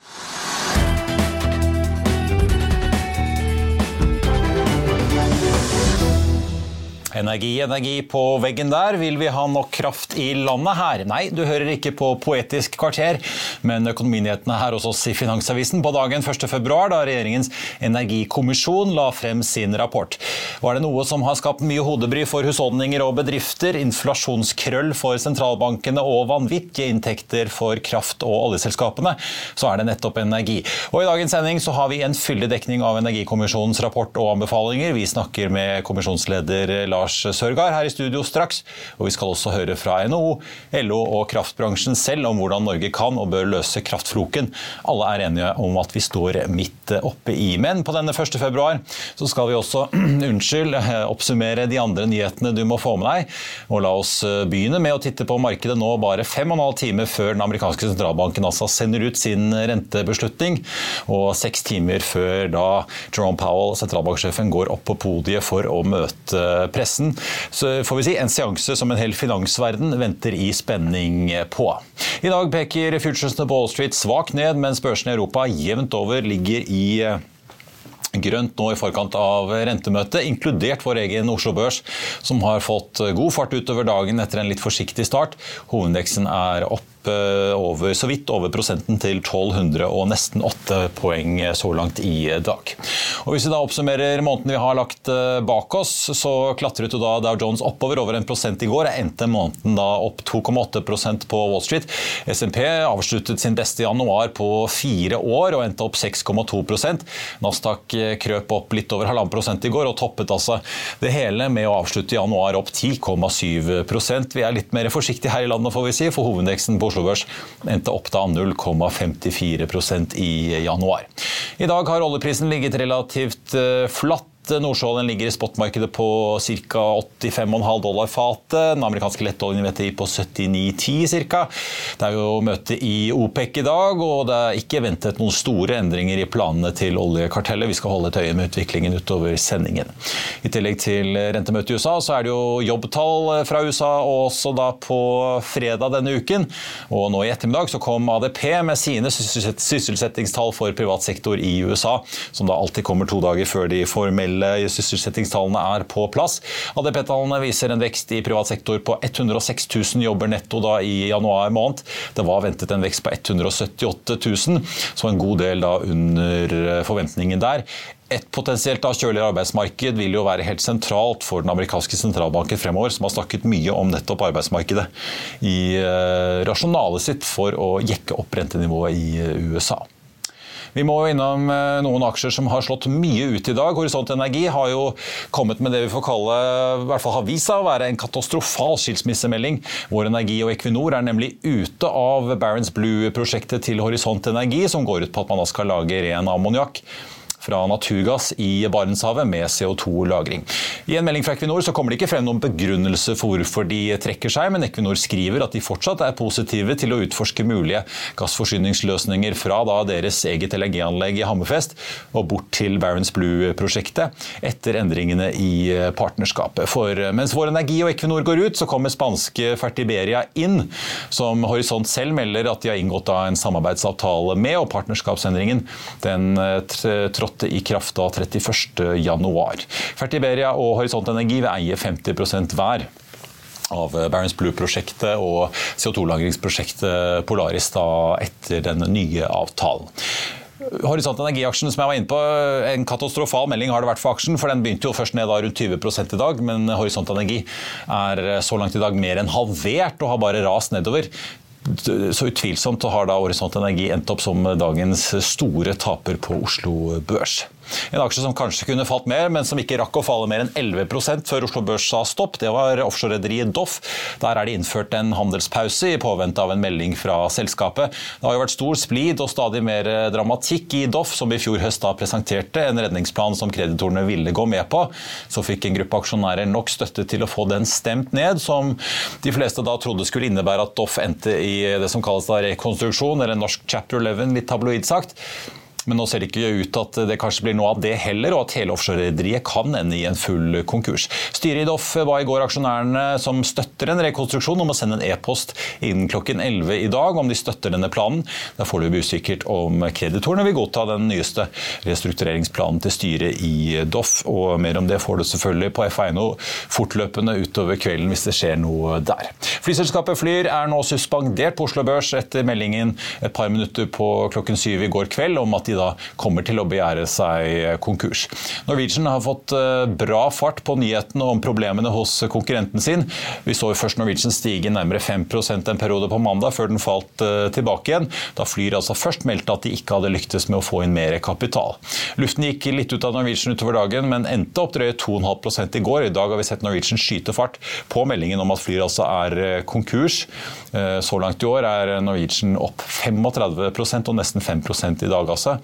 you Energi, energi på veggen der. Vil vi ha nok kraft i landet her? Nei, du hører ikke på Poetisk kvarter, men Økonominyhetene her oss i Finansavisen på dagen 1.2, da regjeringens energikommisjon la frem sin rapport. Var det noe som har skapt mye hodebry for husholdninger og bedrifter, inflasjonskrøll for sentralbankene og vanvittige inntekter for kraft- og oljeselskapene, så er det nettopp energi. Og I dagens sending så har vi en fyldig dekning av Energikommisjonens rapport og anbefalinger. Vi snakker med kommisjonsleder Lars Sørgaard her i studio straks. Og vi skal også høre fra NHO, LO og kraftbransjen selv om hvordan Norge kan og bør løse kraftfloken. Alle er enige om at vi står midt oppe i. Men på denne 1. februar så skal vi også unnskyld, oppsummere de andre nyhetene du må få med deg. Og la oss begynne med å titte på markedet nå bare fem og en halv time før den amerikanske sentralbanken altså sender ut sin rentebeslutning, og seks timer før da Jerome Powell, sentralbanksjefen, går opp på podiet for å møte pressen. Så får vi si en seanse som en hel finansverden venter i spenning på. I dag peker futuresene på Wall Street svakt ned, mens børsene i Europa jevnt over ligger i grønt nå i forkant av rentemøtet, inkludert vår egen Oslo Børs, som har fått god fart utover dagen etter en litt forsiktig start. Hovedindeksen er opp over, så vidt over prosenten til 1200 og nesten 8 poeng så langt i dag. Og Hvis vi da oppsummerer måneden vi har lagt bak oss, så klatret jo da Dow Jones oppover over en prosent i går. Endte måneden da opp 2,8% på Wall Street. SMP avsluttet sin beste januar på fire år og endte opp 6,2% Nasdaq krøp opp litt over halvannen prosent i går og toppet altså det hele med å avslutte januar opp 10,7% Vi er litt mer forsiktige her i landet, får vi si, for hovedindeksen på Oslo Børs endte opp da 0,54% i januar. I dag har oljeprisen ligget relativt flatt. Nordsjøoljen ligger i spotmarkedet på ca. 85,5 dollar fatet. Den amerikanske lettoljen VTI på 79,10 ca. Det er jo møte i OPEC i dag, og det er ikke ventet noen store endringer i planene til oljekartellet. Vi skal holde et øye med utviklingen utover sendingen. I tillegg til rentemøtet i USA, så er det jo jobbtall fra USA også da på fredag denne uken. Og nå i ettermiddag så kom ADP med sine sysselsettingstall for privat sektor i USA, som da alltid kommer to dager før de formelle sysselsettingstallene er på plass. ADP-tallene viser en vekst i privat sektor på 106 000 jobber netto da i januar måned. Det var ventet en vekst på 178 000, så en god del da under forventningen der. Et potensielt da kjøligere arbeidsmarked vil jo være helt sentralt for den amerikanske sentralbanken fremover, som har snakket mye om nettopp arbeidsmarkedet i rasjonalet sitt for å jekke opp rentenivået i USA. Vi må jo innom noen aksjer som har slått mye ut i dag. Horisont Energi har jo kommet med det vi får kalle, i hvert fall har vist seg å være en katastrofal skilsmissemelding. Vår Energi og Equinor er nemlig ute av Barents Blue-prosjektet til Horisont Energi, som går ut på at man da skal lage ren ammoniakk fra naturgass i Barentshavet med CO2-lagring. I en melding fra Equinor så kommer det ikke frem noen begrunnelse for hvorfor de trekker seg, men Equinor skriver at de fortsatt er positive til å utforske mulige gassforsyningsløsninger fra deres eget LNG-anlegg i Hammerfest og bort til Barents Blue-prosjektet etter endringene i partnerskapet. For mens Vår Energi og Equinor går ut, så kommer spanske Fertiberia inn, som Horisont selv melder at de har inngått en samarbeidsavtale med, og partnerskapsendringen den tross trådte i kraft da 31.1. Fertiberia og Horisont Energi vil eie 50% hver av Barents Blue-prosjektet og CO2-lagringsprosjektet Polaris da etter den nye avtalen. Horisont Energi-aksjen som jeg var inne på, En katastrofal melding har det vært for aksjen. for Den begynte jo først ned da rundt 20% i dag, men Horisont Energi er så langt i dag mer enn halvert og har bare rast nedover. Så utvilsomt har da Horisont Energi endt opp som dagens store taper på Oslo Børs. En aksje som kanskje kunne falt mer, men som ikke rakk å falle mer enn 11% før Oslo Børs sa stopp, det var offshorerederiet Doff. Der er det innført en handelspause i påvente av en melding fra selskapet. Det har jo vært stor splid og stadig mer dramatikk i Doff, som i fjor høst da presenterte en redningsplan som kreditorene ville gå med på. Så fikk en gruppe aksjonærer nok støtte til å få den stemt ned, som de fleste da trodde skulle innebære at Doff endte i det som kalles da rekonstruksjon, eller norsk chapter 11, litt tabloid sagt. Men nå ser det ikke ut at det kanskje blir noe av det heller, og at hele offshorerederiet kan ende i en full konkurs. Styret i Doff ba i går aksjonærene som støtter en rekonstruksjon om å sende en e-post innen klokken 11 i dag om de støtter denne planen. Det er foreløpig usikkert om kreditorene vil godta den nyeste restruktureringsplanen til styret i Doff. Og mer om det får du selvfølgelig på F1 fortløpende utover kvelden hvis det skjer noe der. Flyselskapet Flyr er nå suspendert på Oslo Børs etter meldingen et par minutter på klokken syv i går kveld om at de da kommer til å begjære seg konkurs. Norwegian har fått eh, bra fart på nyhetene om problemene hos konkurrenten sin. Vi så først Norwegian stige nærmere 5% en periode på mandag, før den falt eh, tilbake igjen. Da Flyr altså først meldte at de ikke hadde lyktes med å få inn mer kapital. Luften gikk litt ut av Norwegian utover dagen, men endte opp drøye 2,5 i går. I dag har vi sett Norwegian skyte fart på meldingen om at Flyr altså er eh, konkurs. Så langt i år er Norwegian opp 35% og nesten 5% i dag. altså.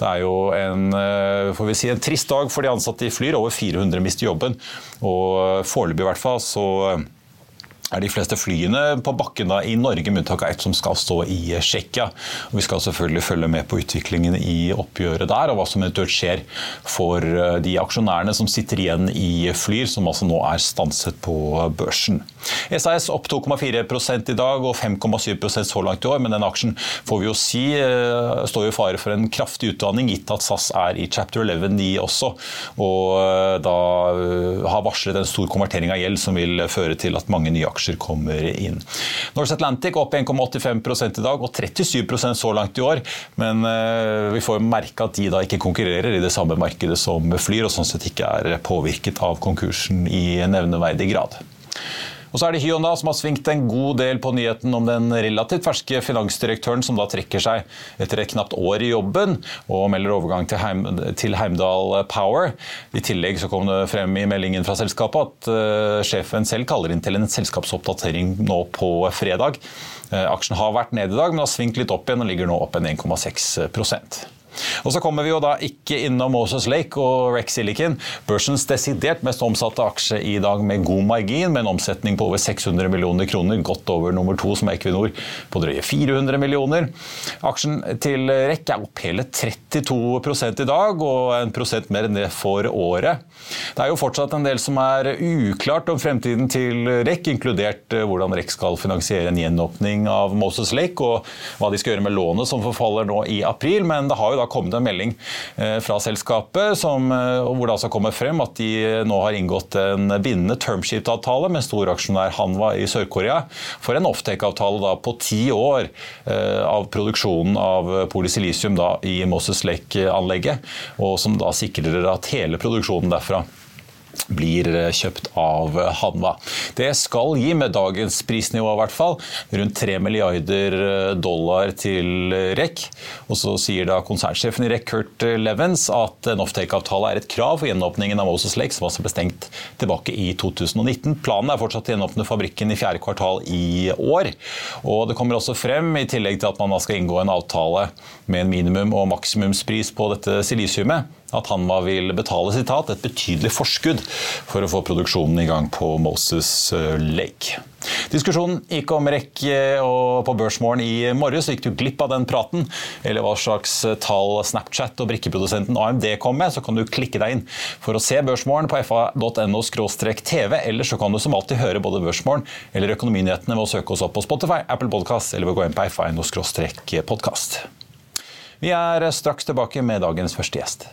Det er jo en, eh, får vi si, en trist dag for de ansatte i Flyr. Over 400 mister jobben. Og foreløpig i hvert fall så er de fleste flyene på bakken da, i Norge, med unntak av ett som skal stå i Tsjekkia. Vi skal selvfølgelig følge med på utviklingen i oppgjøret der, og hva som eventuelt skjer for eh, de aksjonærene som sitter igjen i Flyr, som altså nå er stanset på børsen. SAS opp 2,4 i dag og 5,7% så langt i år, men den aksjen får vi jo si eh, står i fare for en kraftig utdanning, gitt at SAS er i chapter 11 de også, og eh, da har varslet en stor konvertering av gjeld som vil føre til at mange nye aksjer aksjer kommer inn. Norse Atlantic opp 1,85 i dag og 37% så langt i år. Men eh, vi får merke at de da ikke konkurrerer i det samme markedet som Flyr, og sånn sett ikke er påvirket av konkursen i nevneverdig grad. Og så er det Hyundai som har svingt en god del på nyheten om den relativt ferske finansdirektøren som da trekker seg etter et knapt år i jobben og melder overgang til, Heim, til Heimdal Power. I tillegg så kom det frem i meldingen fra selskapet at uh, sjefen selv kaller inn til en selskapsoppdatering nå på fredag. Uh, aksjen har vært nede i dag, men har svingt litt opp igjen og ligger nå opp en 1,6 og så kommer vi jo da ikke innom Moses Lake og Rex Silicon, børsens desidert mest omsatte aksje i dag med god margin, med en omsetning på over 600 millioner kroner, godt over nummer to som er Equinor på drøye 400 millioner. Aksjen til REC er opp hele 32 i dag, og en prosent mer enn det for året. Det er jo fortsatt en del som er uklart om fremtiden til REC, inkludert eh, hvordan REC skal finansiere en gjenåpning av Moses Lake, og hva de skal gjøre med lånet som forfaller nå i april. men det har jo da kommet en melding eh, fra selskapet som, eh, hvor det altså kommer frem at de nå har inngått en bindende termsheet-avtale med storaksjonær Hanwa i Sør-Korea for en offtake-avtale på ti år eh, av produksjonen av polysilisium i Moses Lake-anlegget, og som da sikrer at hele produksjonen derfra blir eh, kjøpt av Hanva. Det skal gi, med dagens prisnivå i hvert fall, rundt 3 milliarder eh, dollar til REC. Og så sier da konsernsjefen i REC, Kurt Levens, at en offtake-avtale er et krav for gjenåpningen av Moses Lake, som altså ble stengt tilbake i 2019. Planen er fortsatt å gjenåpne fabrikken i fjerde kvartal i år. Og det kommer også frem, i tillegg til at man skal inngå en avtale med en minimum- og maksimumspris på dette silisiumet, at Hanma vil betale sitat, et betydelig forskudd for å få produksjonen i gang på Moses eh, Lake. Diskusjonen gikk om REC eh, og på Børsmorgen i morges. Gikk du glipp av den praten, eller hva slags eh, tall Snapchat og brikkeprodusenten AMD kom med, så kan du klikke deg inn for å se Børsmorgen på fa.no tv, eller så kan du som alltid høre både Børsmorgen eller Økonominyhetene ved å søke oss opp på Spotify, Apple Podcast eller ved å gå inn på fa.no podkast. Vi er straks tilbake med dagens første gjest.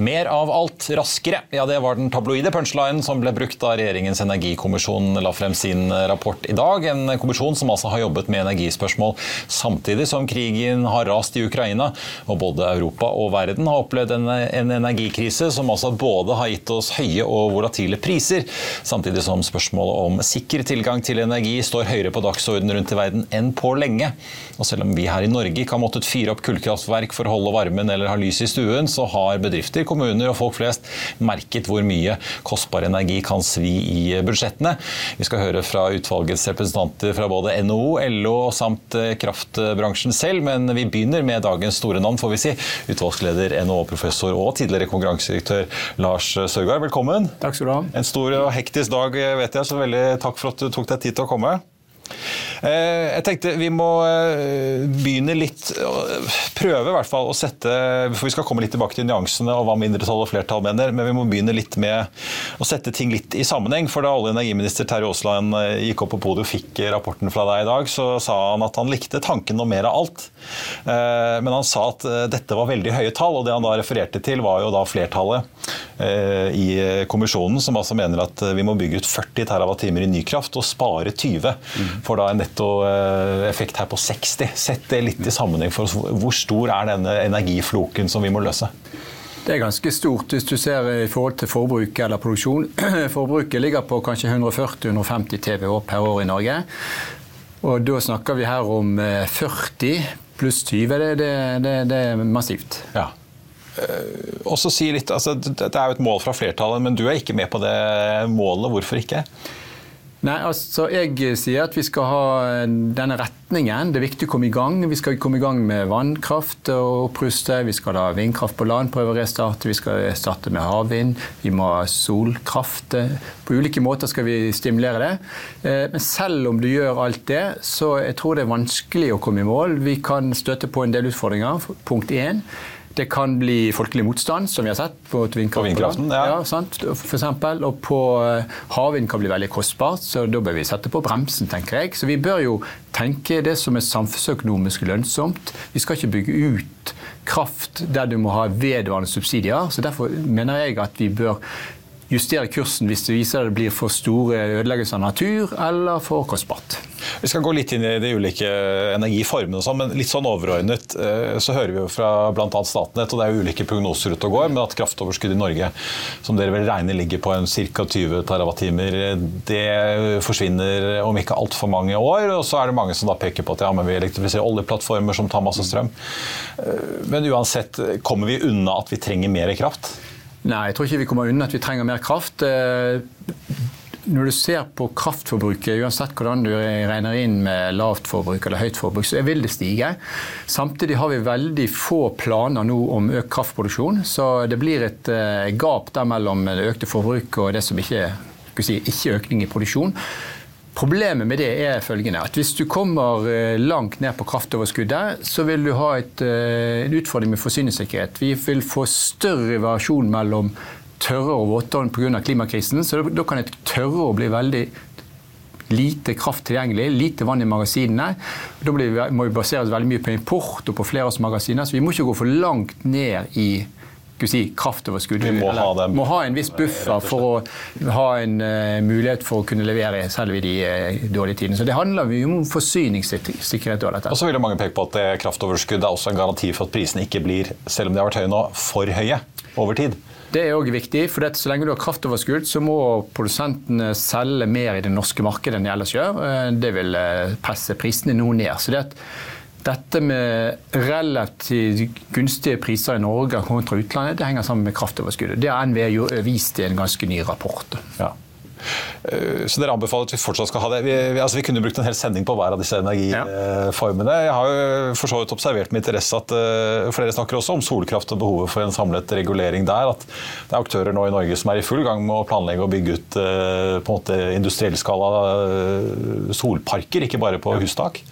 Mer av alt raskere. Ja, Det var den tabloide punchlinen som ble brukt da regjeringens energikommisjon la frem sin rapport i dag. En kommisjon som altså har jobbet med energispørsmål samtidig som krigen har rast i Ukraina. Og både Europa og verden har opplevd en, en energikrise som altså både har gitt oss høye og volatile priser, samtidig som spørsmålet om sikker tilgang til energi står høyere på dagsordenen rundt i verden enn på lenge. Og selv om vi her i Norge ikke har måttet fyre opp kullkraftverk for å holde varmen eller ha lys i stuen, så har bedrifter kommuner og folk flest merket hvor mye kostbar energi kan svi i budsjettene. Vi skal høre fra utvalgets representanter fra både NHO, LO samt eh, kraftbransjen selv, men vi begynner med dagens store navn, får vi si. Utvalgsleder, NHO-professor og tidligere konkurransedirektør Lars Sørgaard, velkommen. Takk skal du ha. En stor og hektisk dag, vet jeg, så veldig takk for at du tok deg tid til å komme. Eh, jeg tenkte vi må eh, begynne litt Prøve i hvert fall å sette For vi skal komme litt tilbake til nyansene og hva mindretall og flertall mener, men vi må begynne litt med å sette ting litt i sammenheng. For da olje- og energiminister Terje Aasland eh, gikk opp på podiet og fikk rapporten fra deg i dag, så sa han at han likte tanken om mer av alt. Men han sa at dette var veldig høye tall, og det han da refererte til, var jo da flertallet i kommisjonen, som altså mener at vi må bygge ut 40 TWh i ny kraft og spare 20. For da en nettoeffekt her på 60. Sett det litt i sammenheng for oss. Hvor stor er denne energifloken som vi må løse? Det er ganske stort hvis du ser i forhold til forbruk eller produksjon. Forbruket ligger på kanskje 140-150 TWh per år i Norge. Og da snakker vi her om 40 pluss 20. Det, det, det, det er massivt. Ja. Også si litt, altså, Det er jo et mål fra flertallet, men du er ikke med på det målet. Hvorfor ikke? Nei, altså Jeg sier at vi skal ha denne retningen. Det er viktig å komme i gang. Vi skal komme i gang med vannkraft og oppruste. Vi skal ha vindkraft på land, prøve å restarte. Vi skal starte med havvind. Vi må ha solkraft. På ulike måter skal vi stimulere det. Men selv om du gjør alt det, så jeg tror det er vanskelig å komme i mål. Vi kan støte på en del utfordringer. Punkt én. Det kan bli folkelig motstand, som vi har sett på vindkraft. På vindkraften, ja. ja sant, for eksempel. Og på havvind kan bli veldig kostbart, så da bør vi sette på bremsen, tenker jeg. Så vi bør jo tenke det som er samfunnsøkonomisk lønnsomt. Vi skal ikke bygge ut kraft der du må ha vedvarende subsidier. så Derfor mener jeg at vi bør justere kursen hvis det viser det blir for store ødeleggelser av natur eller for kostbart. Vi skal gå litt inn i de ulike energiformene, og sånn, men litt sånn overordnet så hører vi jo fra bl.a. Statnett, og det er jo ulike prognoser ute og går, men at kraftoverskuddet i Norge, som dere vel regner ligger på en ca. 20 TWh, det forsvinner om ikke altfor mange år. Og så er det mange som da peker på at ja, men vi elektrifiserer oljeplattformer som tar masse strøm. Men uansett, kommer vi unna at vi trenger mer kraft? Nei, jeg tror ikke vi kommer unna at vi trenger mer kraft. Når du ser på kraftforbruket, uansett hvordan du regner inn med lavt forbruk eller høyt forbruk, så vil det stige. Samtidig har vi veldig få planer nå om økt kraftproduksjon, så det blir et gap der mellom det økte forbruket og det som ikke er ikke økning i produksjon. Problemet med det er følgende at hvis du kommer langt ned på kraftoverskuddet, så vil du ha et, en utfordring med forsyningssikkerhet. Vi vil få større variasjon mellom tørre og våtere pga. klimakrisen. Så da kan et tørrår bli veldig lite kraft tilgjengelig, lite vann i magasinene. Da må vi basere oss veldig mye på import og på flere av magasinene, så vi må ikke gå for langt ned i si, kraftoverskudd. Vi må ha, må ha en viss buffer for å ha en uh, mulighet for å kunne levere selv i de uh, dårlige tidene. Så det handler mye om forsyningssikkerhet. Og dette. Og så vil mange peke på at det kraftoverskuddet er også en garanti for at prisene ikke blir, selv om de har vært høye nå, for høye over tid. Det er òg viktig, for så lenge du har kraftoverskudd, så må produsentene selge mer i det norske markedet enn de ellers gjør. Det vil presse prisene noe ned. Så det at dette med relativt gunstige priser i Norge kontra utlandet, det henger sammen med kraftoverskuddet. Det har NVE vist i en ganske ny rapport. Ja. Eh, Så dere anbefaler at vi fortsatt skal ha det. Vi, vi, altså vi kunne brukt en hel sending på hver av disse energiformene. Jeg har jo for så vidt observert med interesse at uh, flere snakker også om solkraft og behovet for en samlet regulering der. At det er aktører nå i Norge som er i full gang med å planlegge og bygge ut uh, på en måte industriell skala uh, solparker, ikke bare på hustak.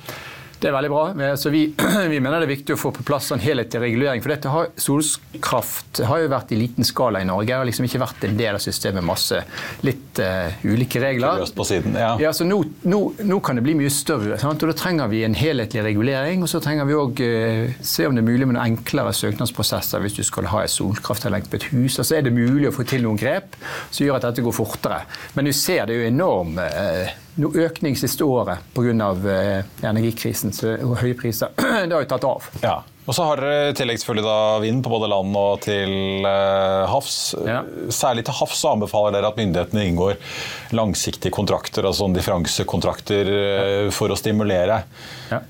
Det er veldig bra. Så vi, vi, mener det er viktig å få på plass en helhetlig regulering. For dette har, solkraft har jo vært i liten skala i Norge. Har liksom ikke vært en del av systemet. Masse litt uh, ulike regler. Løst på siden, ja. ja så nå, nå, nå, kan det bli mye større. Sant? og Da trenger vi en helhetlig regulering. Og så trenger vi òg uh, se om det er mulig med noen enklere søknadsprosesser hvis du skal ha et solkraftanlegg på et hus. Altså er det mulig å få til noen grep som gjør at dette går fortere. Men du ser det er jo enorm uh, noe økning siste året pga. Eh, energikrisen og høye priser. Det har jo tatt av. Ja. Og så har dere i tillegg selvfølgelig da vind på både land og til eh, havs. Ja. Særlig til havs anbefaler dere at myndighetene inngår langsiktige kontrakter, altså differansekontrakter, eh, for å stimulere. Ja.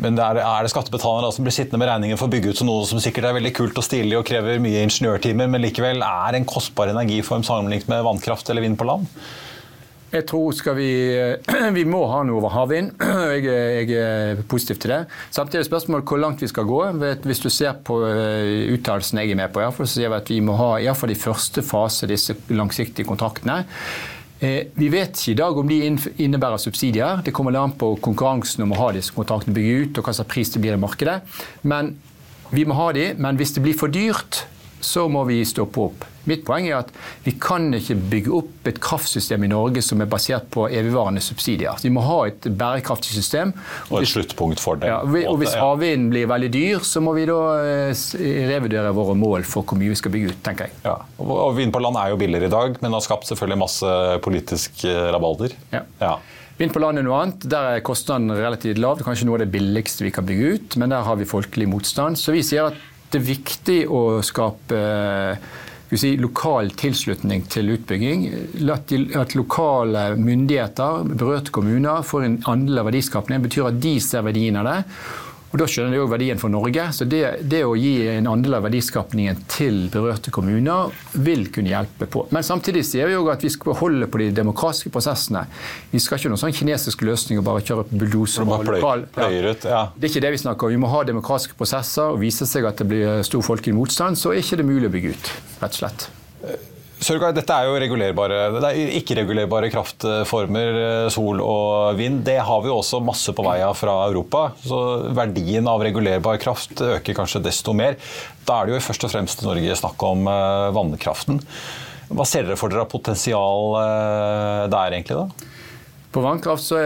Men er, er, det skattebetalerne som blir sittende med regningen for å bygge ut noe som sikkert er veldig kult og stilig og krever mye ingeniørtimer, men likevel er en kostbar energiform sammenlignet med vannkraft eller vind på land? Jeg tror skal vi, vi må ha noe over havvind. Jeg, jeg, er positiv til det. Samtidig er spørsmålet hvor langt vi skal gå. Hvis du ser på eh, uttalelsen jeg er med på, så sier vi at vi må ha iallfall i første fase disse langsiktige kontraktene. Eh, vi vet ikke i dag om de innebærer subsidier. Det kommer an på konkurransen om å ha disse kontraktene bygge ut, og hva slags pris det blir i markedet. Men vi må ha de, men hvis det blir for dyrt, så må vi stoppe opp. Mitt poeng er at vi kan ikke bygge opp et kraftsystem i Norge som er basert på evigvarende subsidier. Vi må ha et bærekraftig system. Og et sluttpunkt for det. Ja, og hvis havvinden blir veldig dyr, så må vi da eh, revurdere våre mål for hvor mye vi skal bygge ut, tenker jeg. Ja. Og vind på land er jo billigere i dag, men har skapt selvfølgelig masse politisk eh, rabalder. Ja. ja. Vind på land er noe annet. Der er kostnaden relativt lav. Det er kanskje noe av det billigste vi kan bygge ut, men der har vi folkelig motstand. Så vi sier at det er viktig å skape si, lokal tilslutning til utbygging. At lokale myndigheter, berørte kommuner, får en andel av verdiskapningen. betyr at de ser verdien av det. Og Da skjønner de òg verdien for Norge. Så det, det, å gi en andel av verdiskapningen til berørte kommuner vil kunne hjelpe på. Men samtidig sier vi òg at vi skal holde på de demokratiske prosessene. Vi skal ikke ha noen sånn kinesisk løsning og bare kjøre bulldoser. Lokal, ja. ja. Det er ikke det vi snakker om. Vi må ha demokratiske prosesser. og Viser seg at det blir stor folkelig motstand, så er ikke det mulig å bygge ut. rett og slett. Sørgard, dette er jo regulerbare, det er ikke-regulerbare kraftformer, eh, sol og vind. Det har vi jo også masse på vei av fra Europa. Så verdien av regulerbar kraft øker kanskje desto mer. Da er det jo først og fremst i Norge snakk om eh, vannkraften. Hva ser dere for dere av potensial eh, der, egentlig? da? På vannkraft så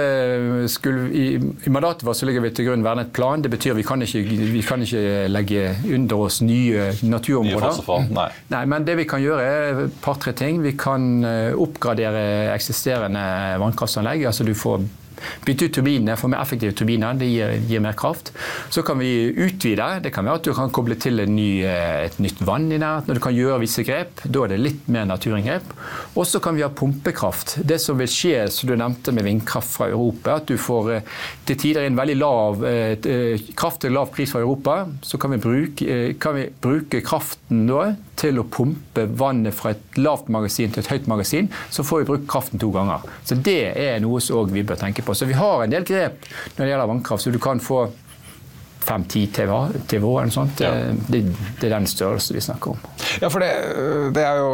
skulle, i, i, mandatet så ligger vi til grunn vernet plan. Det betyr vi kan ikke, vi kan ikke legge under oss nye naturområder. Nye Nei. Nei, men det vi kan gjøre er et par-tre ting. Vi kan eh, oppgradere eksisterende vannkraftanlegg. altså du får Bytte ut turbinene, få mer effektive turbiner. Det gir, gir, mer kraft. Så kan vi utvide. Det kan være at du kan koble til ny, eh, et nytt vann i nærheten. og Du kan gjøre visse grep. Da er det litt mer naturinngrep. Og så kan vi ha pumpekraft. Det som vil skje, som du nevnte med vindkraft fra Europa, at du får eh, til tider en veldig lav eh, kraft til lav pris fra Europa. Så kan vi bruke, kan vi bruke kraften da til å pumpe vannet fra et lavt magasin til et høyt magasin. Så får vi brukt kraften to ganger. Så det er noe som vi bør tenke på. Så vi har en del grep når det gjelder vannkraft. Så du kan få 5-10 TV, TV eller noe sånt. Ja. Det, det, er den størrelsen vi snakker om. Ja, for det, det er jo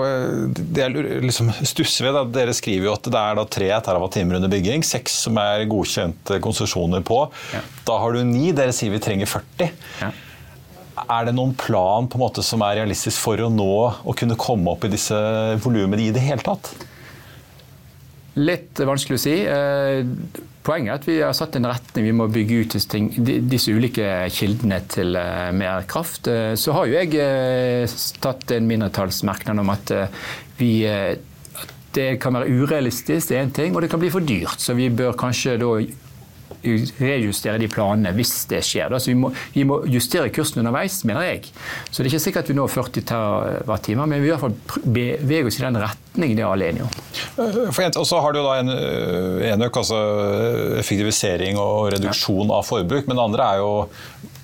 det jeg liksom stusser ved. Da. Dere skriver jo at det er da 3 TWh under bygging. 6 som er godkjente konsesjoner på. Ja. Da har du 9. Dere sier vi trenger 40. Ja. Er det noen plan på en måte som er realistisk for å nå å kunne komme opp i disse volumene i det hele tatt? Litt vanskelig å si. Eh, poenget er at vi har satt en retning. Vi må bygge ut disse, ulike kildene til eh, mer kraft. Eh, så har jo jeg tatt en mindretallsmerknad om at vi det kan være urealistisk, det er én ting, og det kan bli for dyrt. Så vi bør kanskje da rejustere de planene hvis det skjer. Så vi må, vi må, justere kursen underveis, mener jeg. Så det er ikke sikkert at vi når 40 TWh, men vi i hvert fall beveger oss i den retningen det er alle enige om. Og så har du da en øk, altså effektivisering og reduksjon av forbruk. Men det andre er jo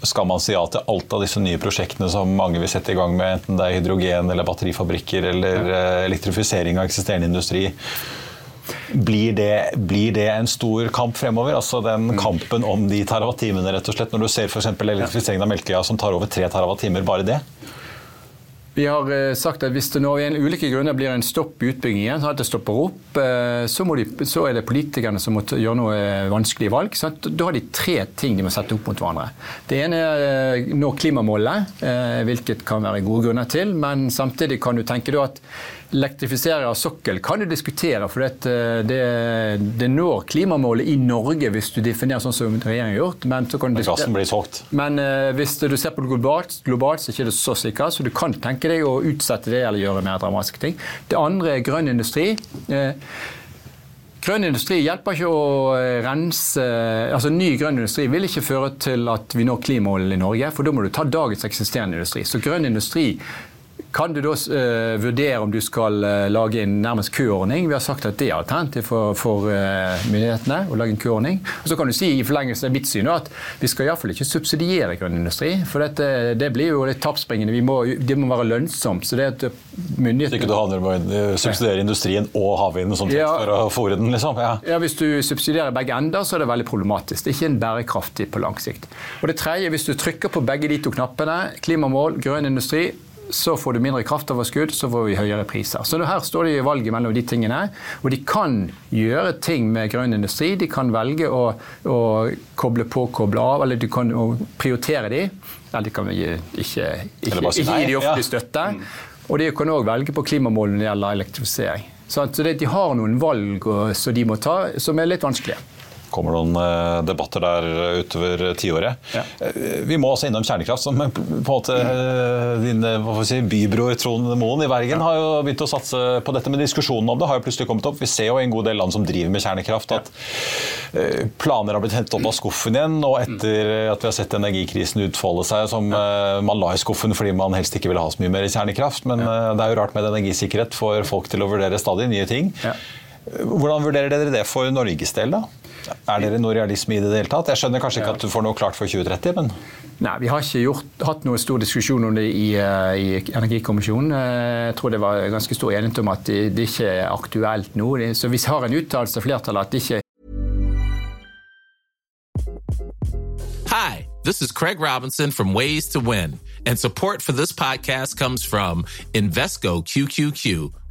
skal man si ja til alt av disse nye prosjektene som mange vil sette i gang med, enten det er hydrogen eller batterifabrikker eller. Eh, elektrifisering av eksisterende industri. Blir det, blir det en stor kamp fremover? Altså den Mm. kampen om de terawattimene, rett og slett? Når du ser f.eks. elektrifiseringen av Melkøya som tar over tre terawattimer, bare det? Vi har eh, sagt at hvis det nå i ulike grunner blir en stopp i utbyggingen, sånn at det stopper opp, eh, så, de, så er det politikerne som må gjøre noe vanskelig vanskelige valg. Sant? Da har de tre ting de må sette opp mot hverandre. Det ene er eh, nå klimamålet, eh, hvilket kan være gode grunner til. Men samtidig kan du tenke at elektrifisering av sokkel kan du diskutere, for det, det, det når klimamålet i Norge hvis du definerer sånn som regjeringen har gjort. Men så kan Men gassen blir solgt. men uh, hvis du ser på det globalt, globalt, så er det ikke så sikkert, så du kan tenke deg å utsette det eller gjøre mer dramatiske ting. Det andre er grønn industri. Uh, Grønn industri hjelper ikke å eh, rense altså Ny grønn industri vil ikke føre til at vi når klimamålene i Norge, for da må du ta dagens eksisterende industri. Så grønn industri kan du da uh, vurdere om du skal uh, lage en nærmest køordning? Vi har sagt at det er alternativ for, for uh, myndighetene å lage en køordning. Og så kan du si i forlengelse av mitt syn at vi skal iallfall ikke subsidiere grønn industri. For dette, det blir jo litt tapsbringende. Det må være lønnsomt. Så det at Så ikke myndighetene du havner med å subsidiere industrien og havvinden sånn Ja. for å fòre den, liksom. Ja. Ja, Hvis du subsidierer begge ender, så er det veldig problematisk. Det er ikke en bærekraftig på lang sikt. Og det tredje, hvis du trykker på begge de to knappene, klimamål, grønn industri, så får du mindre kraftoverskudd, så får vi høyere priser. Så her står de i valget mellom de tingene. Og de kan gjøre ting med grønn industri. De kan velge å, å koble på, koble av, eller de kan prioritere de. Eller de kan ikke, ikke, ikke, ikke gi de offentlig støtte. Og de kan òg velge på klimamålene når det gjelder elektrifisering. Så de har noen valg som de må ta, som er litt vanskelige. Kommer noen eh, debatter der utover tiåret. Ja. Eh, Vi må også innom kjernekraft. som på en måte eh, Din hva får vi si, bybror Trond Moen i Bergen har jo begynt å satse på dette, men diskusjonen om det har jo plutselig kommet opp. Vi ser jo i en god del land som driver med kjernekraft at ja. planer har blitt hentet opp av skuffen igjen. Og etter at vi har sett energikrisen utfolde seg, som man la i skuffen fordi man helst ikke ville ha så mye mer kjernekraft. Men det er jo rart med energisikkerhet for folk til å vurdere stadig nye ting. Ja. Hvordan vurderer dere det for Norges del, da? Er dere noe realisme i det hele tatt? Jeg skjønner kanskje ikke at du får noe klart for 2030, men Nei, Vi har ikke gjort, hatt noe stor diskusjon om det i, eh, i Energikommisjonen. Eh, Jeg tror det var ganske stor enighet om at det, det ikke er aktuelt nå. Så vi har en uttalelse av flertallet at det ikke Hi, this is Craig Robinson from Ways to Win, and support for this podcast comes from Invesco QQQ,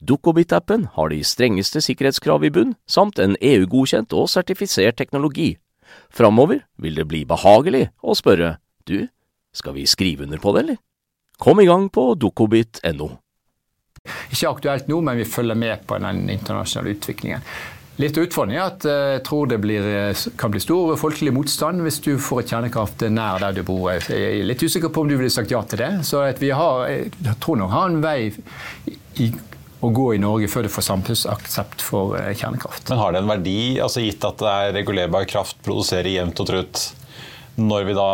Dukkobit-appen har de strengeste sikkerhetskrav i bunn, samt en EU-godkjent og sertifisert teknologi. Framover vil det bli behagelig å spørre du, skal vi skrive under på det, eller? Kom i gang på dukkobit.no. ikke aktuelt nå, men vi følger med på den internasjonale utviklingen. Litt av utfordringen er at eh, jeg tror det blir, eh, kan bli stor folkelig motstand hvis du får et kjernekraft nær der du bor. Jeg er litt usikker på om du ville sagt ja til det. Så vi har, jeg tror nok har en vei i, å gå i Norge før du får samfunnsaksept for eh, kjernekraft. Men har det en verdi, altså gitt at det er regulerbar kraft, produserer jevnt og trutt når vi da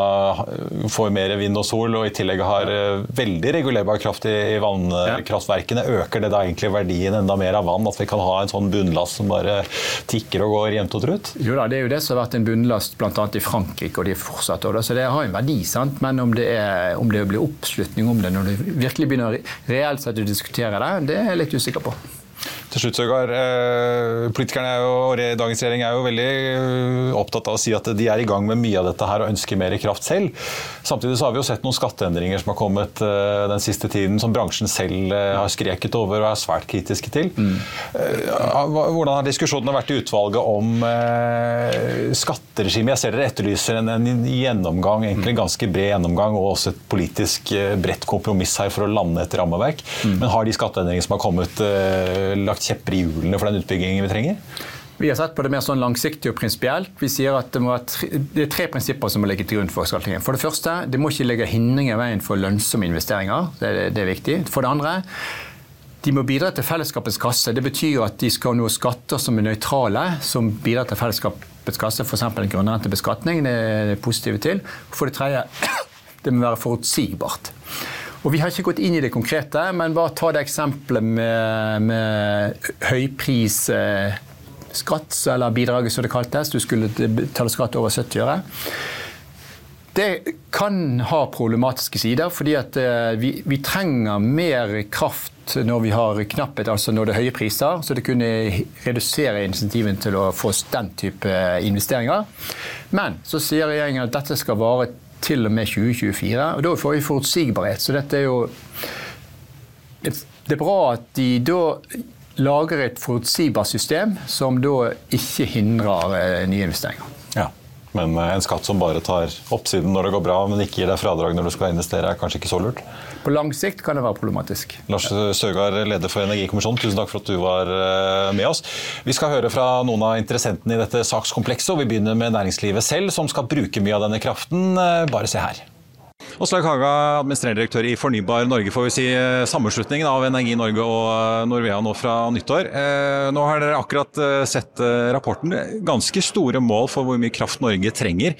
får mer vind og sol, og i tillegg har eh, veldig regulerbar kraft i, i vannkraftverkene, øker det da egentlig verdien enda mer av vann? At vi kan ha en sånn bunnlast som bare tikker og går jevnt og trutt? Jo da, det er jo det som har vært en bunnlast bl.a. i Frankrike, og de fortsatt også, så det har en verdi. sant? Men om det, er, om det blir oppslutning om det når du virkelig begynner reelt sett å diskutere det, det er jeg litt usikker på. Til slutt, Søgaard. Eh, politikerne jo, og dagens regjering er jo veldig eh, opptatt av å si at de er i gang med mye av dette her og ønsker mer kraft selv. Samtidig så har vi jo sett noen skatteendringer som har kommet eh, den siste tiden, som bransjen selv har skreket over og er svært kritiske til. Mm. Hvordan har diskusjonene vært i utvalget om skatteregimet? Jeg ser dere etterlyser en, en gjennomgang, egentlig en ganske bred gjennomgang, og også et politisk bredt kompromiss her for å lande et rammeverk. Mm. Men har de skatteendringene som har kommet, lagt kjepper i hjulene for den utbyggingen vi trenger? Vi har sett på det mer sånn langsiktig og prinsipielt. Vi sier at det, tre, det, er tre prinsipper som må ligge til grunn for skattelegging. For det første, det må ikke legge hindringer i veien for lønnsomme investeringer. Det, det, er viktig. For det andre, de må bidra til fellesskapets kasse. Det betyr at de skal nå skatter som er nøytrale, som bidrar til fellesskapets kasse, f.eks. grunnrentebeskatning. Det er det positive til. For det tredje, det må være forutsigbart. Og Vi har ikke gått inn i det konkrete, men bare ta det eksempelet med, med høyprisskatt, eller bidraget som det kaltes. Du skulle betale skatt over 70 øre. Det kan ha problematiske sider, fordi at eh, vi, vi, trenger mer kraft når vi har knapphet, altså når det er høye priser. Så det kunne redusere insentiven til å få den type investeringer. Men så sier regjeringen at dette skal vare til og med 2024. og Da får vi forutsigbarhet. Så dette er jo Det er bra at de da lager et forutsigbart system som da ikke hindrer eh, nye investeringer. Men eh, en skatt som bare tar oppsiden når det går bra, men ikke gir deg fradrag når du skal investere, er kanskje ikke så lurt? På lang sikt kan det være problematisk. Lars Søgaard, leder for Energikommisjonen, tusen takk for at du var eh, med oss. Vi skal høre fra noen av interessentene i dette sakskomplekset, og vi begynner med næringslivet selv, som skal bruke mye av denne kraften. Eh, bare se her. Åslaug Haga, administrerende direktør i Fornybar Norge, får vi si eh, sammenslutningen av Energi Norge og eh, Norvea nå fra nyttår. Eh, nå har dere akkurat sett rapporten. Ganske store mål for hvor mye kraft Norge trenger.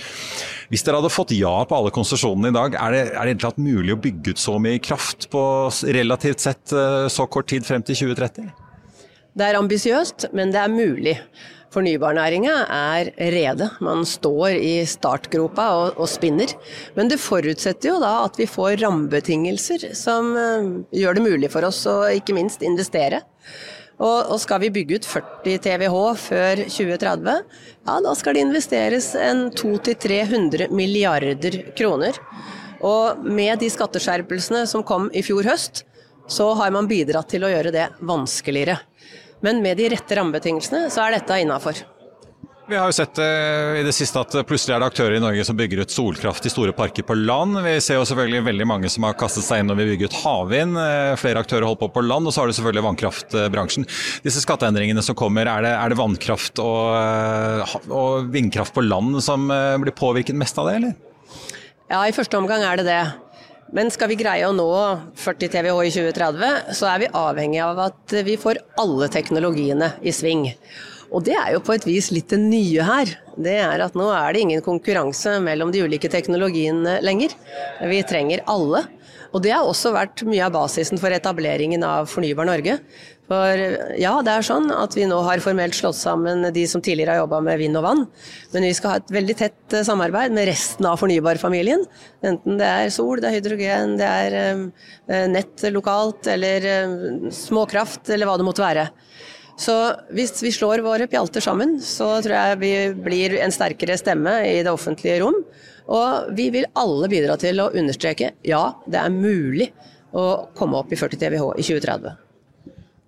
Hvis dere hadde fått ja på alle konsesjonene i dag, er det, er det mulig å bygge ut så mye kraft på relativt sett så kort tid frem til 2030? Det er ambisiøst, men det er mulig. Fornybarnæringa er rede. Man står i startgropa og, og, spinner. Men det forutsetter jo da at vi får rammebetingelser som uh, gjør det mulig for oss å ikke minst investere. Og, og skal vi bygge ut 40 TWh før 2030, ja da skal det investeres en 200-300 milliarder kroner. Og med de skatteskjerpelsene som kom i fjor høst, så har man bidratt til å gjøre det vanskeligere. Men med de rette rammebetingelsene så er dette innafor. Vi har jo sett eh, i det siste at plutselig er det aktører i Norge som bygger ut solkraft i store parker på land. Vi ser jo selvfølgelig veldig mange som har kastet seg inn når vi bygger ut havvind. Eh, flere aktører holder på på land, og så har du selvfølgelig vannkraftbransjen. Disse skatteendringene som kommer, er det, er det vannkraft og, eh, og, vindkraft på land som blir påvirket mest av det, eller? Ja, i første omgang er det det. Men skal vi greie å nå 40 TWh i 2030, så er vi avhengig av at vi får alle teknologiene i sving. Og det er jo på et vis litt det nye her. Det er at nå er det ingen konkurranse mellom de ulike teknologiene lenger. Vi trenger alle. Og det har også vært mye av basisen for etableringen av Fornybar Norge. For ja, det er sånn at vi nå har formelt slått sammen de som tidligere har jobba med vind og vann. Men vi skal ha et veldig tett eh, samarbeid med resten av fornybarfamilien. Enten det er sol, det er hydrogen, det er eh, nett lokalt eller eh, småkraft eller hva det måtte være. Så hvis vi slår våre pjalter sammen, så tror jeg vi blir en sterkere stemme i det offentlige rom. Og vi vil alle bidra til å understreke ja, det er mulig å komme opp i 40 TWh i 2030.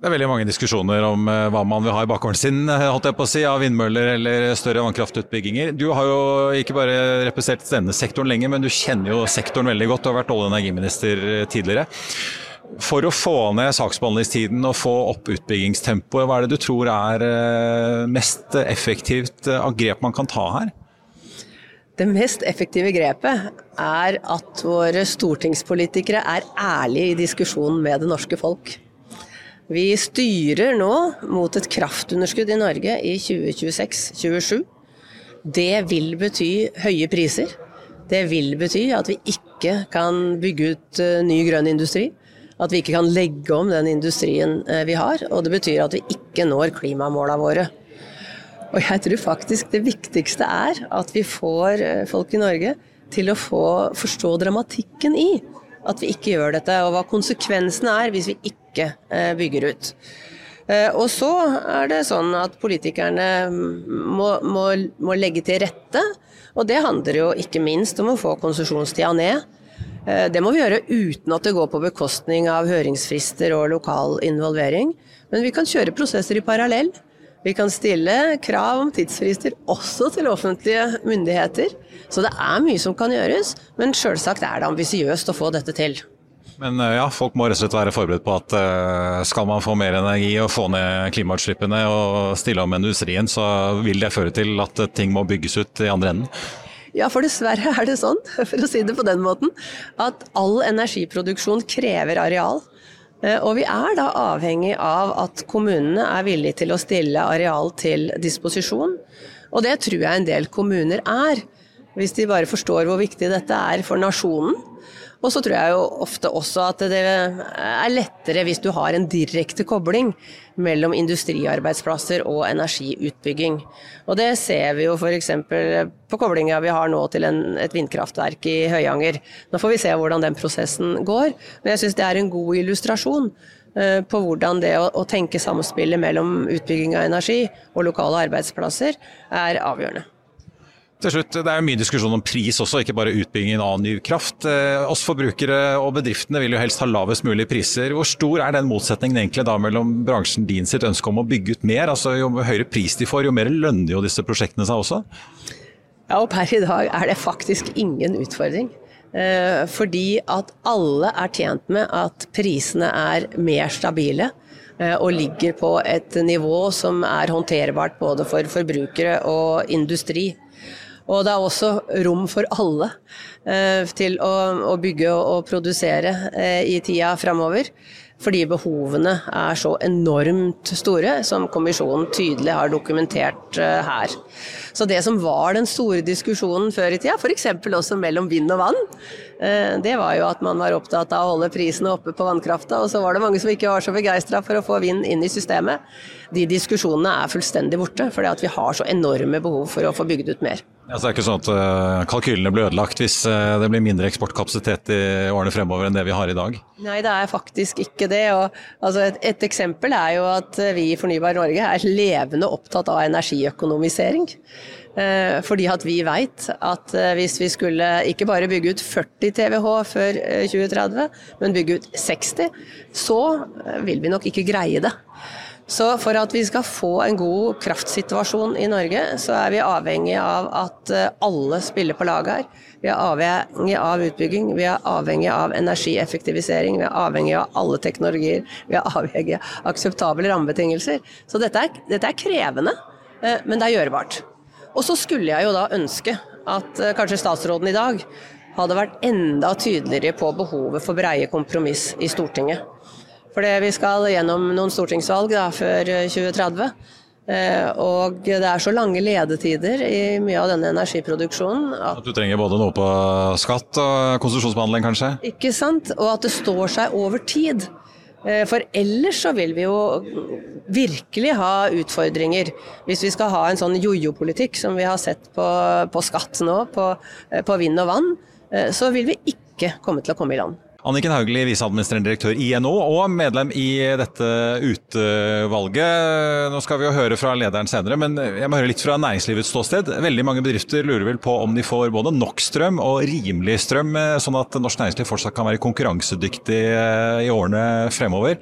Det er veldig mange diskusjoner om eh, hva man vil ha i bakgården sin eh, holdt jeg på å si, av vindmøller eller større vannkraftutbygginger. Du har jo ikke bare representert denne sektoren lenge, men du kjenner jo sektoren veldig godt. Du har vært olje- og energiminister eh, tidligere. For å få ned saksbehandlingstiden og få opp utbyggingstempoet, hva er det du tror er mest effektivt av grep man kan ta her? Det mest effektive grepet er at våre stortingspolitikere er ærlige i diskusjonen med det norske folk. Vi styrer nå mot et kraftunderskudd i Norge i 2026-2027. Det vil bety høye priser. Det vil bety at vi ikke kan bygge ut eh, ny grønn industri. At vi ikke kan legge om den industrien eh, vi har. Og det betyr at vi ikke når klimamåla våre. Og jeg tror faktisk det viktigste er at vi får eh, folk i Norge til å få forstå dramatikken i at vi ikke gjør dette, og hva konsekvensene er hvis vi ikke eh, bygger ut. Og så er det sånn at politikerne må, må, må legge til rette, og det handler jo ikke minst om å få konsesjonstida ned. Eh, det må vi gjøre uten at det går på bekostning av høringsfrister og lokal involvering. Men vi kan kjøre prosesser i parallell. Vi kan stille krav om tidsfrister også til offentlige myndigheter. Så det er mye som kan gjøres, men sjølsagt er det ambisiøst å få dette til. Men eh, ja, folk må rett og slett være forberedt på at uh, skal man få mer energi og få ned klimautslippene og stille om industrien, så vil det føre til at ting må bygges ut i andre enden? Ja, for dessverre er det sånn, for å si det på den måten, at all energiproduksjon krever areal. Eh, og vi er da avhengig av at kommunene er villige til å stille areal til disposisjon. Og det tror jeg en del kommuner er, hvis de bare forstår hvor viktig dette er for nasjonen. Og så tror jeg jo ofte også at det er lettere hvis du har en direkte kobling mellom industriarbeidsplasser og energiutbygging. Og det ser vi jo f.eks. på koblinga vi har nå til en, et vindkraftverk i Høyanger. Nå får vi se hvordan den prosessen går, men jeg syns det er en god illustrasjon eh, på hvordan det å, å tenke samspillet mellom utbygging av energi og lokale arbeidsplasser er avgjørende. Til slutt, Det er mye diskusjon om pris også, ikke bare utbyggingen av ny kraft. Eh, oss forbrukere og bedriftene vil jo helst ha lavest mulig priser. Hvor stor er den motsetningen egentlig da mellom bransjen din sitt ønske om å bygge ut mer? Altså Jo høyere pris de får, jo mer lønner jo disse prosjektene seg også? Ja, og per i dag er det faktisk ingen utfordring. Eh, fordi at alle er tjent med at prisene er mer stabile eh, og ligger på et nivå som er håndterbart både for forbrukere og industri. Og det er også rom for alle eh, til å, å, bygge og produsere eh, i tida framover. Fordi behovene er så enormt store, som kommisjonen tydelig har dokumentert eh, her. Så det som var den store diskusjonen før i tida, f.eks. også mellom vind og vann, eh, det var jo at man var opptatt av å holde prisene oppe på vannkrafta, og så var det mange som ikke var så begeistra for å få vind inn i systemet. De diskusjonene er fullstendig borte, fordi at vi har så enorme behov for å få bygd ut mer. Ja, så det er ikke sånn at uh, kalkylene blir ødelagt hvis uh, det blir mindre eksportkapasitet i årene fremover enn det vi har i dag? Nei, det er faktisk ikke det. Og, altså, et, et, eksempel er jo at vi i Fornybar Norge er levende opptatt av energiøkonomisering. Uh, fordi at vi veit at hvis vi skulle ikke bare bygge ut 40 TWh før 2030, men bygge ut 60, så vil vi nok ikke greie det. Så for at vi skal få en god kraftsituasjon i Norge, så er vi avhengig av at eh, alle spiller på lag her. Vi er avhengig av utbygging, vi er avhengig av energieffektivisering, vi er avhengig av alle teknologier. Vi er avhengig av akseptable rammebetingelser. Så dette er, dette er krevende, eh, men det er gjørbart. Og så skulle jeg jo da ønske at eh, kanskje statsråden i dag hadde vært enda tydeligere på behovet for breie kompromiss i Stortinget. For vi skal gjennom noen stortingsvalg da, før 2030. Eh, og det er så lange ledetider i mye av denne energiproduksjonen. At, at du trenger både noe på skatt og konsesjonsbehandling, kanskje? Ikke sant. Og at det står seg over tid. Eh, for ellers så vil vi jo virkelig ha utfordringer. Hvis vi skal ha en sånn jojo-politikk som vi har sett på, på skatt nå, på, eh, på vind og vann, så vil vi ikke komme til å komme i land. Anniken Hauglie, viseadministrerende direktør i NHO og medlem i dette utvalget. Nå skal vi jo høre fra lederen senere, men jeg må høre litt fra næringslivets ståsted. Veldig mange bedrifter lurer vel på om de får både nok strøm og rimelig strøm, sånn at norsk næringsliv fortsatt kan være konkurransedyktig i årene fremover.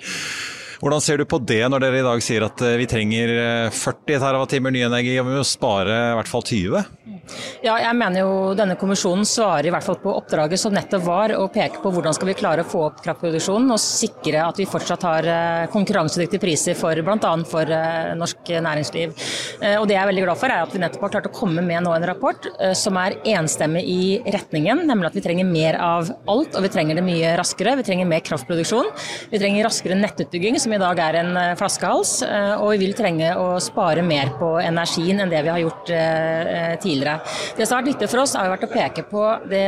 Hvordan ser du på det når dere i dag sier at eh, vi trenger 40 eh, TWh ny energi og vi må spare i hvert fall 20? Ja, jeg mener jo denne kommisjonen svarer i hvert fall på oppdraget som nettopp var å peke på hvordan skal vi klare å få opp kraftproduksjonen og sikre at vi fortsatt har eh, konkurransedyktige priser for bl.a. for norsk næringsliv. Og Det jeg er veldig glad for er at vi nettopp har klart å komme med nå en rapport som er enstemmig i retningen, nemlig at vi trenger mer av alt og vi trenger det mye raskere. Vi trenger mer kraftproduksjon, vi trenger raskere nettutbygging. som i dag er en eh, flaskehals. Eh, og vi vil trenge å spare mer på energien enn det vi har gjort eh, tidligere. Det som har vært viktig for oss, har vært å peke på det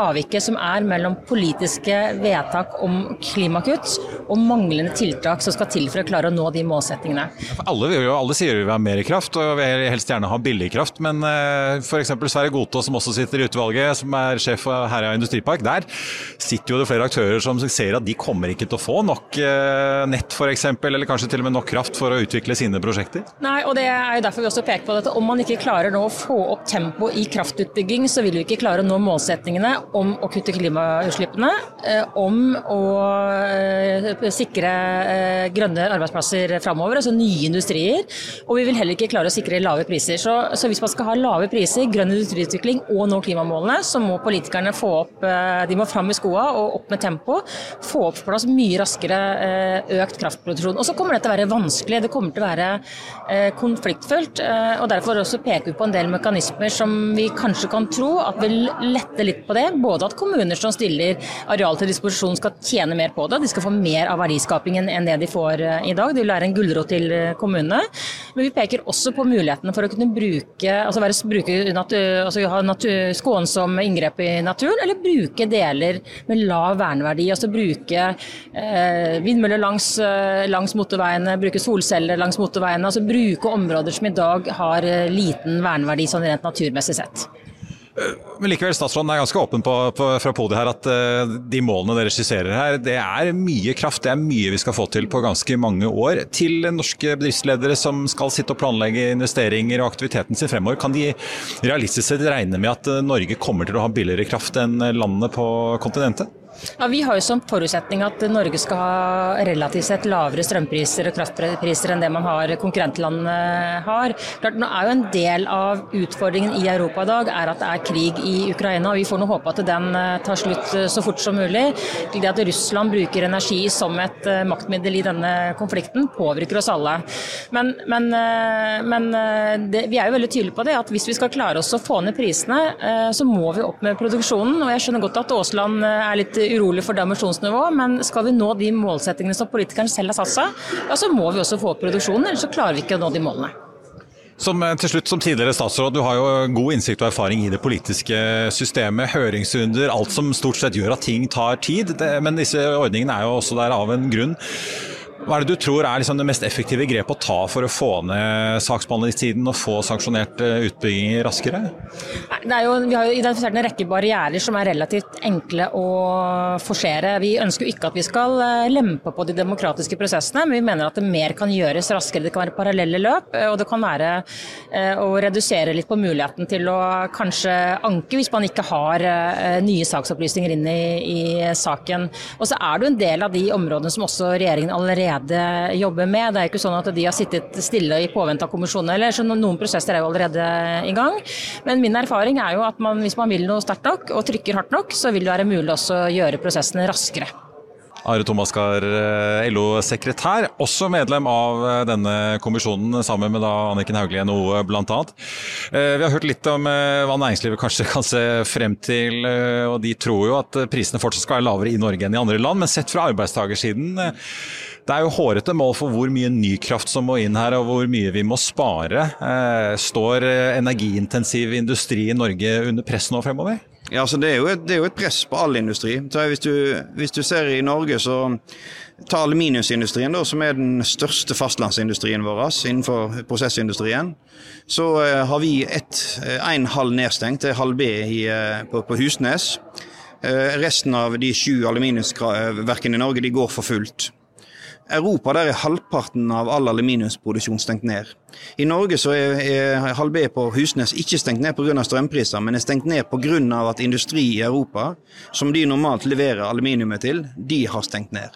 avviket som er mellom politiske vedtak om klimakutt og manglende tiltak som skal til for å klare å nå de målsettingene. Alle, alle, sier vi vil ha mer kraft, og vi vil helst gjerne ha billig kraft. Men uh, f.eks. Sverre Gotaas, som også sitter i utvalget, som er sjef for Herøya industripark, der sitter jo det flere aktører som ser at de kommer ikke til å få nok uh, nett f.eks., eller kanskje til og med nok kraft for å utvikle sine prosjekter? Nei, og det er jo derfor vi også peker på dette. Om man ikke klarer nå å få opp tempo i kraftutbygging, så vil vi ikke klare å nå målsettingene om å kutte klimautslippene, eh, om å eh, sikre eh, grønne arbeidsplasser framover, altså nye industrier. Og vi vil heller ikke klare å sikre lave priser. Så, så hvis man skal ha lave priser, grønn industriutvikling og nå klimamålene, så må politikerne få opp De må fram i skoa og opp med tempo. Få opp på plass mye raskere økt kraftproduksjon. Og så kommer det til å være vanskelig, det kommer til å være konfliktfullt. og Derfor også peker vi på en del mekanismer som vi kanskje kan tro at vil lette litt på det både at kommuner som stiller areal til disposisjon skal tjene mer på det, de skal få mer av verdiskapingen enn det de får eh, i dag. Det vil være en gulrot til eh, kommunene. Men vi peker også på mulighetene for å kunne bruke, altså være, bruke altså ha natur, skånsom inngrep i naturen, eller bruke deler med lav verneverdi. Altså bruke eh, vindmøller langs, eh, langs motorveiene, bruke solceller langs motorveiene. Altså bruke områder som i dag har liten verneverdi sånn rent naturmessig sett. Men likevel, statsråden er ganske åpen på, på, fra podiet her at uh, de målene dere skisserer her, det er mye kraft, det er mye vi skal få til på ganske mange år. Til norske bedriftsledere som skal sitte og planlegge investeringer og aktiviteten sin fremover, kan de realistisk sett regne med at uh, Norge kommer til å ha billigere kraft enn landene på kontinentet? Ja, Vi har jo som forutsetning at Norge skal ha relativt sett lavere strømpriser og kraftpriser enn det man har konkurrentlandene har. Klart, nå er jo En del av utfordringen i Europa i dag er at det er krig i Ukraina. og Vi får nå håpe at den eh, tar slutt eh, så fort som mulig. Det at Russland bruker energi som et eh, maktmiddel i denne konflikten, påvirker oss alle. Men, men, men det, vi er jo veldig tydelige på det at hvis vi skal klare oss å få ned prisene, så må vi opp med produksjonen. og Jeg skjønner godt at Aasland er litt urolig for dimensjonsnivået, men skal vi nå de målsettingene som politikerne selv har satt seg, ja, så må vi også få opp produksjonen, ellers så klarer vi ikke å nå de målene. Som, eh, til slutt, som tidligere statsråd, du har jo god innsikt og erfaring i det politiske systemet. Høringsrunder, alt som stort sett gjør at ting tar tid. Det, men disse ordningene er jo også der av en grunn. Hva er det du tror er liksom det mest effektive grepet å ta for å få ned saksbehandlingstiden og få sanksjonert eh, utbygginger raskere? Jo, vi har jo identifisert en rekke barrierer som er relativt enkle å forsere. Vi ønsker jo ikke at vi skal eh, lempe på de demokratiske prosessene, men vi mener at det mer kan gjøres raskere. Det kan være parallelle løp, eh, og det kan være å redusere litt på muligheten til å kanskje anke hvis man ikke har nye saksopplysninger inn i, i saken. Og så er det jo en del av de områdene som også regjeringen allerede allerede jobber med. Det er ikke sånn at de har sittet stille i påvente av kommisjonen eller så noen prosesser er jo allerede i gang. Men min erfaring er jo at man, hvis man vil noe sterkt nok og trykker hardt nok, så vil det være mulig også å gjøre prosessene raskere. Are Tomaskar, eh, LO-sekretær, også medlem av eh, denne kommisjonen, sammen med da Anniken Hauglie NHO bl.a. Eh, vi har hørt litt om hva næringslivet kanskje kan se frem til, og de tror jo at prisene fortsatt skal være lavere i Norge enn i andre land. Men sett fra arbeidstakersiden, det er jo hårete mål for hvor mye ny kraft som må inn her, og hvor mye vi må spare. Står energiintensiv industri i Norge under press nå fremover? Ja, altså det, er et, det, er jo et, press på all industri. Hvis du, hvis du ser i Norge, så ta aluminiumsindustrien, da, som er den største fastlandsindustrien vår innenfor prosessindustrien. Så uh, har vi en halv nedstengt, det er halv B i, på, på, Husnes. resten av de sju aluminiumsverkene i Norge de går for fullt. Europa der er halvparten av all aluminiumsproduksjon stengt ned. I Norge så er, er halv B på Husnes ikke stengt ned pga. strømpriser, men er stengt ned pga. at industri i Europa, som de normalt leverer aluminiumet til, de har stengt ned.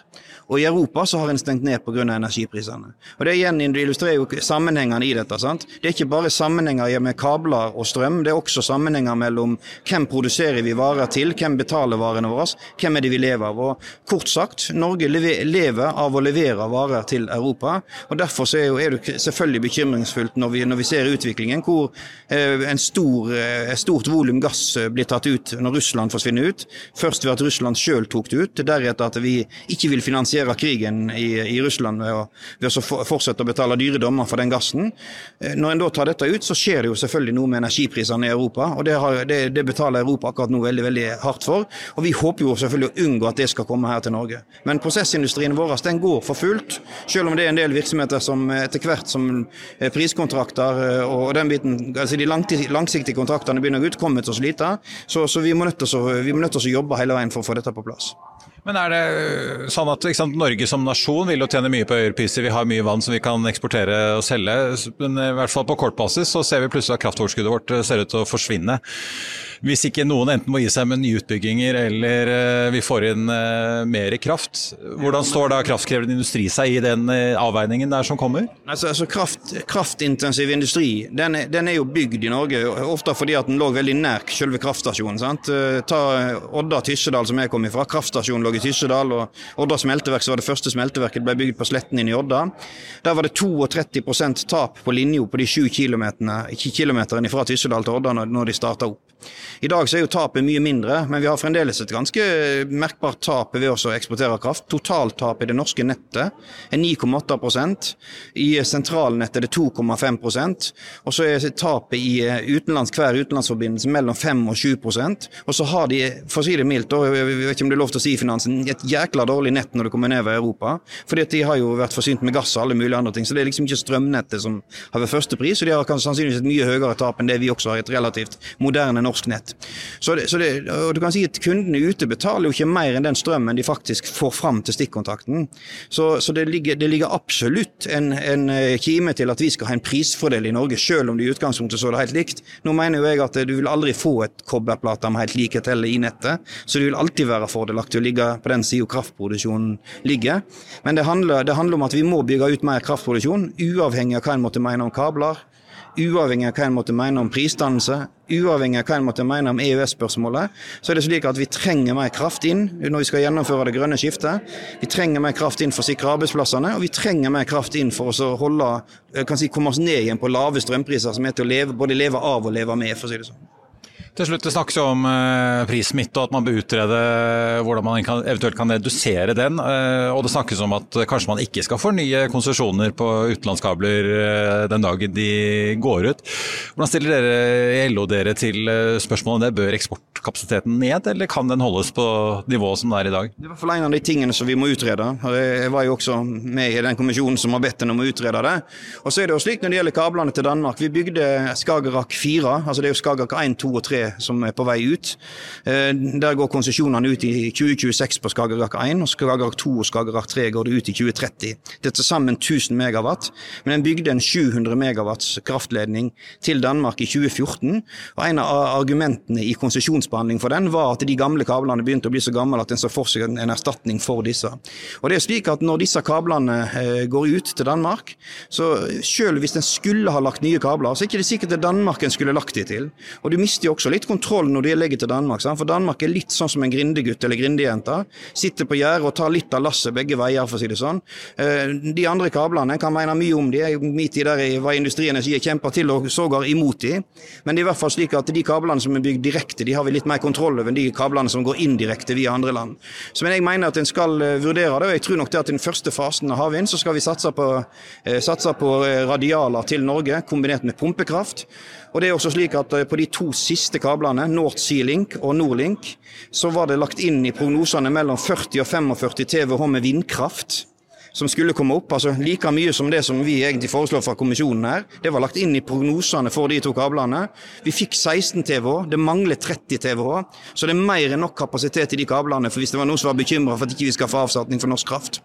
Og i Europa så har en stengt ned pga. energiprisene. Og Det igjen illustrerer jo sammenhengene i dette. sant? Det er ikke bare sammenhenger med kabler og strøm, det er også sammenhenger mellom hvem produserer vi varer til, hvem betaler varene våre, hvem er det vi lever av. Og Kort sagt, Norge lever av å levere varer til Europa. og Derfor så er, jo, er du selvfølgelig bekymret bekymringsfullt når vi, når vi ser utviklingen, hvor eh, en stor, eh, stort volum gass eh, blir tatt ut når Russland forsvinner ut. Først ved at Russland sjøl tok det ut, deretter at vi ikke vil finansiere krigen i, i Russland ved å, ved å fortsette å betale dyre dommer for den gassen. Når en da tar dette ut, så skjer det jo selvfølgelig noe med energiprisene i Europa, og det, har, det, det betaler Europa akkurat nå veldig veldig hardt for. Og vi håper jo selvfølgelig å unngå at det skal komme her til Norge. Men prosessindustrien vår den går for fullt, selv om det er en del virksomheter som etter hvert som priskontrakter og den biten, altså de langsiktige kontraktene begynner å utkomme ut, til å slite. Så, så vi må nødt til å jobbe hele veien for å få dette på plass. Men er det øh, sånn at sant, Norge som nasjon vil jo tjene mye på høyere. Vi har mye vann som vi kan eksportere og selge. Men i hvert fall på kortbasis så ser vi plutselig at kraftoverskuddet vårt øh, ser ut til å forsvinne hvis ikke noen enten må gi seg med nye utbygginger eller uh, vi får inn mer kraft, hvordan står da kraftkrevende industri seg i den avveiningen der som kommer? Altså, altså kraft, Kraftintensiv industri den er, den er, jo bygd i Norge, ofte fordi at den lå veldig nær selve kraftstasjonen. sant? Ta Odda Tyssedal som jeg kom ifra. Kraftstasjonen lå i Tyssedal. og Odda smelteverk var det første smelteverket ble bygd på sletten inne i Odda. Der var det 32% tap på linja på de sju kilometerne fra Tyssedal til Odda når de starta opp. I dag så er jo tapet mye mindre, men vi har fremdeles et ganske merkbart tap ved å eksportere kraft. Totaltapet i det norske nettet er 9,8% I sentralnettet er det 2,5% og så er tapet i eh, utenlands, hver utenlandsforbindelse mellom 5 og 7 Og så har de, for å si det mildt, og jeg vet ikke om det er lov til å si finansen, et jækla dårlig nett når det kommer ned ved Europa. Fordi at de har jo vært forsynt med gass og alle mulige andre ting. Så det er liksom ikke strømnettet som har vært førstepris, og de har kanskje sannsynligvis et mye høyere tap enn det vi også har i et relativt moderne norsk nett. Så det, så det, og du kan si at Kundene ute betaler jo ikke mer enn den strømmen de faktisk får fram til stikkontakten. Så, så det, ligger, det, ligger, absolutt en, en, eh, kime til at vi skal ha en prisfordel i Norge, selv om det i utgangspunktet så det helt likt. Nå mener jo jeg at du vil aldri få et kobberplate med helt likhet heller i nettet, så det vil alltid være fordelaktig å ligge på den sida kraftproduksjonen ligger. Men det handler, det handler om at vi må bygge ut mer kraftproduksjon, uavhengig av hva en måtte mene om kabler uavhengig av hva en måtte mene om prisdannelse, uavhengig av hva en måtte mene om EØS-spørsmålet, så er det slik at vi trenger mer kraft inn når vi skal gjennomføre det grønne skiftet. Vi trenger mer kraft inn for å sikre arbeidsplassene, og vi trenger mer kraft inn for å holde, eh, kan si, komme oss ned igjen på lave strømpriser, som er til å leve, både leve av og leve med, for å si det sånn. Til slutt, Det snakkes jo om uh, prissmitte og at man bør utrede hvordan man eventuelt kan redusere den. Uh, og det snakkes om at kanskje man ikke skal fornye konsesjoner på utenlandskabler uh, den dagen de går ut. Hvordan stiller dere i LO dere til spørsmålet om det? Bør eksportkapasiteten ned, eller kan den holdes på nivået som det er i dag? Det er i hvert fall en av de tingene som vi må utrede. Jeg var jo også med i den kommisjonen som har bedt en om å utrede det. Og så er det jo slik når det gjelder kablene til Danmark. Vi bygde Skagerrak 4, altså det er jo Skagerrak 1, 2 og 3 som er på vei ut. Eh, der går konsesjonene ut i 2026 på Skagerrak 1, og Skagerrak 2 og Skagerrak 3 går det ut i 2030. Det er til sammen 1000 megawatt, men en bygde en 700 megawatts kraftledning til Danmark i 2014. og En av argumentene i konsesjonsbehandling for den var at de gamle kablene begynte å bli så gamle at en så for seg en erstatning for disse. Og det er slik at Når disse kablene eh, går ut til Danmark, så selv hvis en skulle ha lagt nye kabler, så er det ikke sikkert det er Danmark en skulle lagt de til. Og Du mister jo også litt kontroll når de ligger til Danmark. Sant? For Danmark er litt sånn som en grindegutt eller grindejente. Sitter på gjerdet og tar litt av lasset begge veier, for å si det sånn. Eh, de andre kablene kan mene mye om de. Min tid der var industrien jeg kjemper til og sågar imot de. Men det er i hvert fall slik at de kablene som er bygd direkte, de har vi litt mer kontroll over enn de kablene som går indirekte via andre land. Så men jeg mener at en skal eh, vurdere det, og jeg tror nok det at i den første fasen av havvind så skal vi satse på, eh, satse på radialer til Norge kombinert med pumpekraft. Og det er også slik at eh, På de to siste kablene, North Sea Link og Nordlink, så var det lagt inn i prognosene mellom 40 og 45 TWh med vindkraft som skulle komme opp. altså Like mye som det som vi egentlig foreslår fra kommisjonen her. Det var lagt inn i prognosene for de to kablene. Vi fikk 16 TWh, det mangler 30 TWh. Så det er mer enn nok kapasitet i de kablene for hvis det var noen som var bekymra for at ikke vi skal få avsetning for norsk kraft.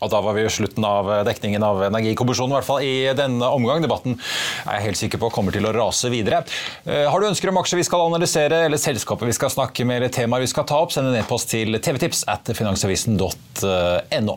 Og Da var vi i slutten av dekningen av Energikommisjonen, i hvert fall i denne omgang. Debatten er jeg helt sikker på kommer til å rase videre. Eh, har du ønsker om aksjer vi skal analysere, eller selskapet vi skal snakke med, eller temaer vi skal ta opp, send en e-post til tvtips at finansavisen.no.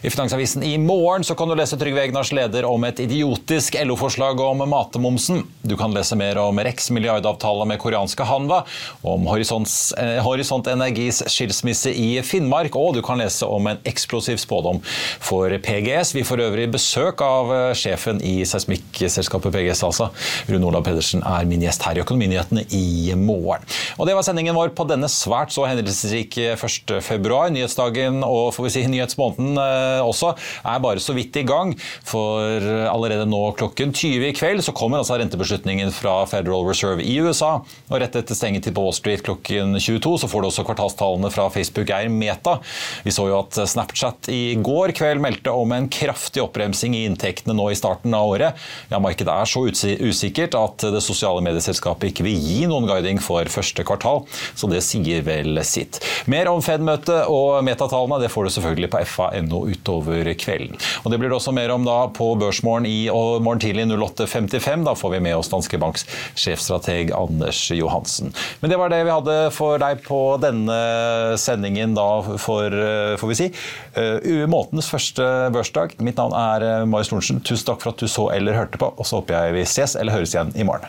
I Finansavisen i morgen så kan du lese Trygve Egnars leder om et idiotisk LO-forslag om matmomsen. Du kan lese mer om Rex milliardavtale med koreanske Hanva, om eh, Horisont Energis skilsmisse i Finnmark, og du kan lese om en eksplosiv spådom for PGS. Vi får øvrig besøk av eh, sjefen i seismikkselskapet PGS, altså. Rune Olav Pedersen er min gjest her i Økonominyhetene i morgen. Og det var sendingen vår på denne svært så hendelsesrike 1. februar. Nyhetsdagen og får vi si nyhetsmåneden eh, også er bare så vidt i gang. For allerede nå klokken 20 i kveld så kommer altså rentebeslutningen fra Federal Reserve i USA. Og rett etter stengetid på Wall Street klokken 22 så får du også kvartalstallene fra Facebook er Meta. Vi så jo at Snapchat i går kveld meldte om en kraftig oppbremsing i inntektene nå i starten av året. Ja, Markedet er så usikkert at det sosiale medieselskapet ikke vil gi noen guiding for første kvartal, så det sier vel sitt. Mer om Fed-møtet og metatallene det får du selvfølgelig på fa.no utover kvelden. Og Det blir det også mer om da på Børsmorgen i morgen tidlig 08.55. Da får vi med oss Danske Banks sjefstrateg Anders Johansen. Men det var det vi hadde for deg på denne sendingen da for, får vi si, uh, månedens første børsdag. Mitt navn er eh, Marius Lorentzen. Tusen takk for at du så eller hørte på, og så håper jeg vi ses eller høres igjen i morgen.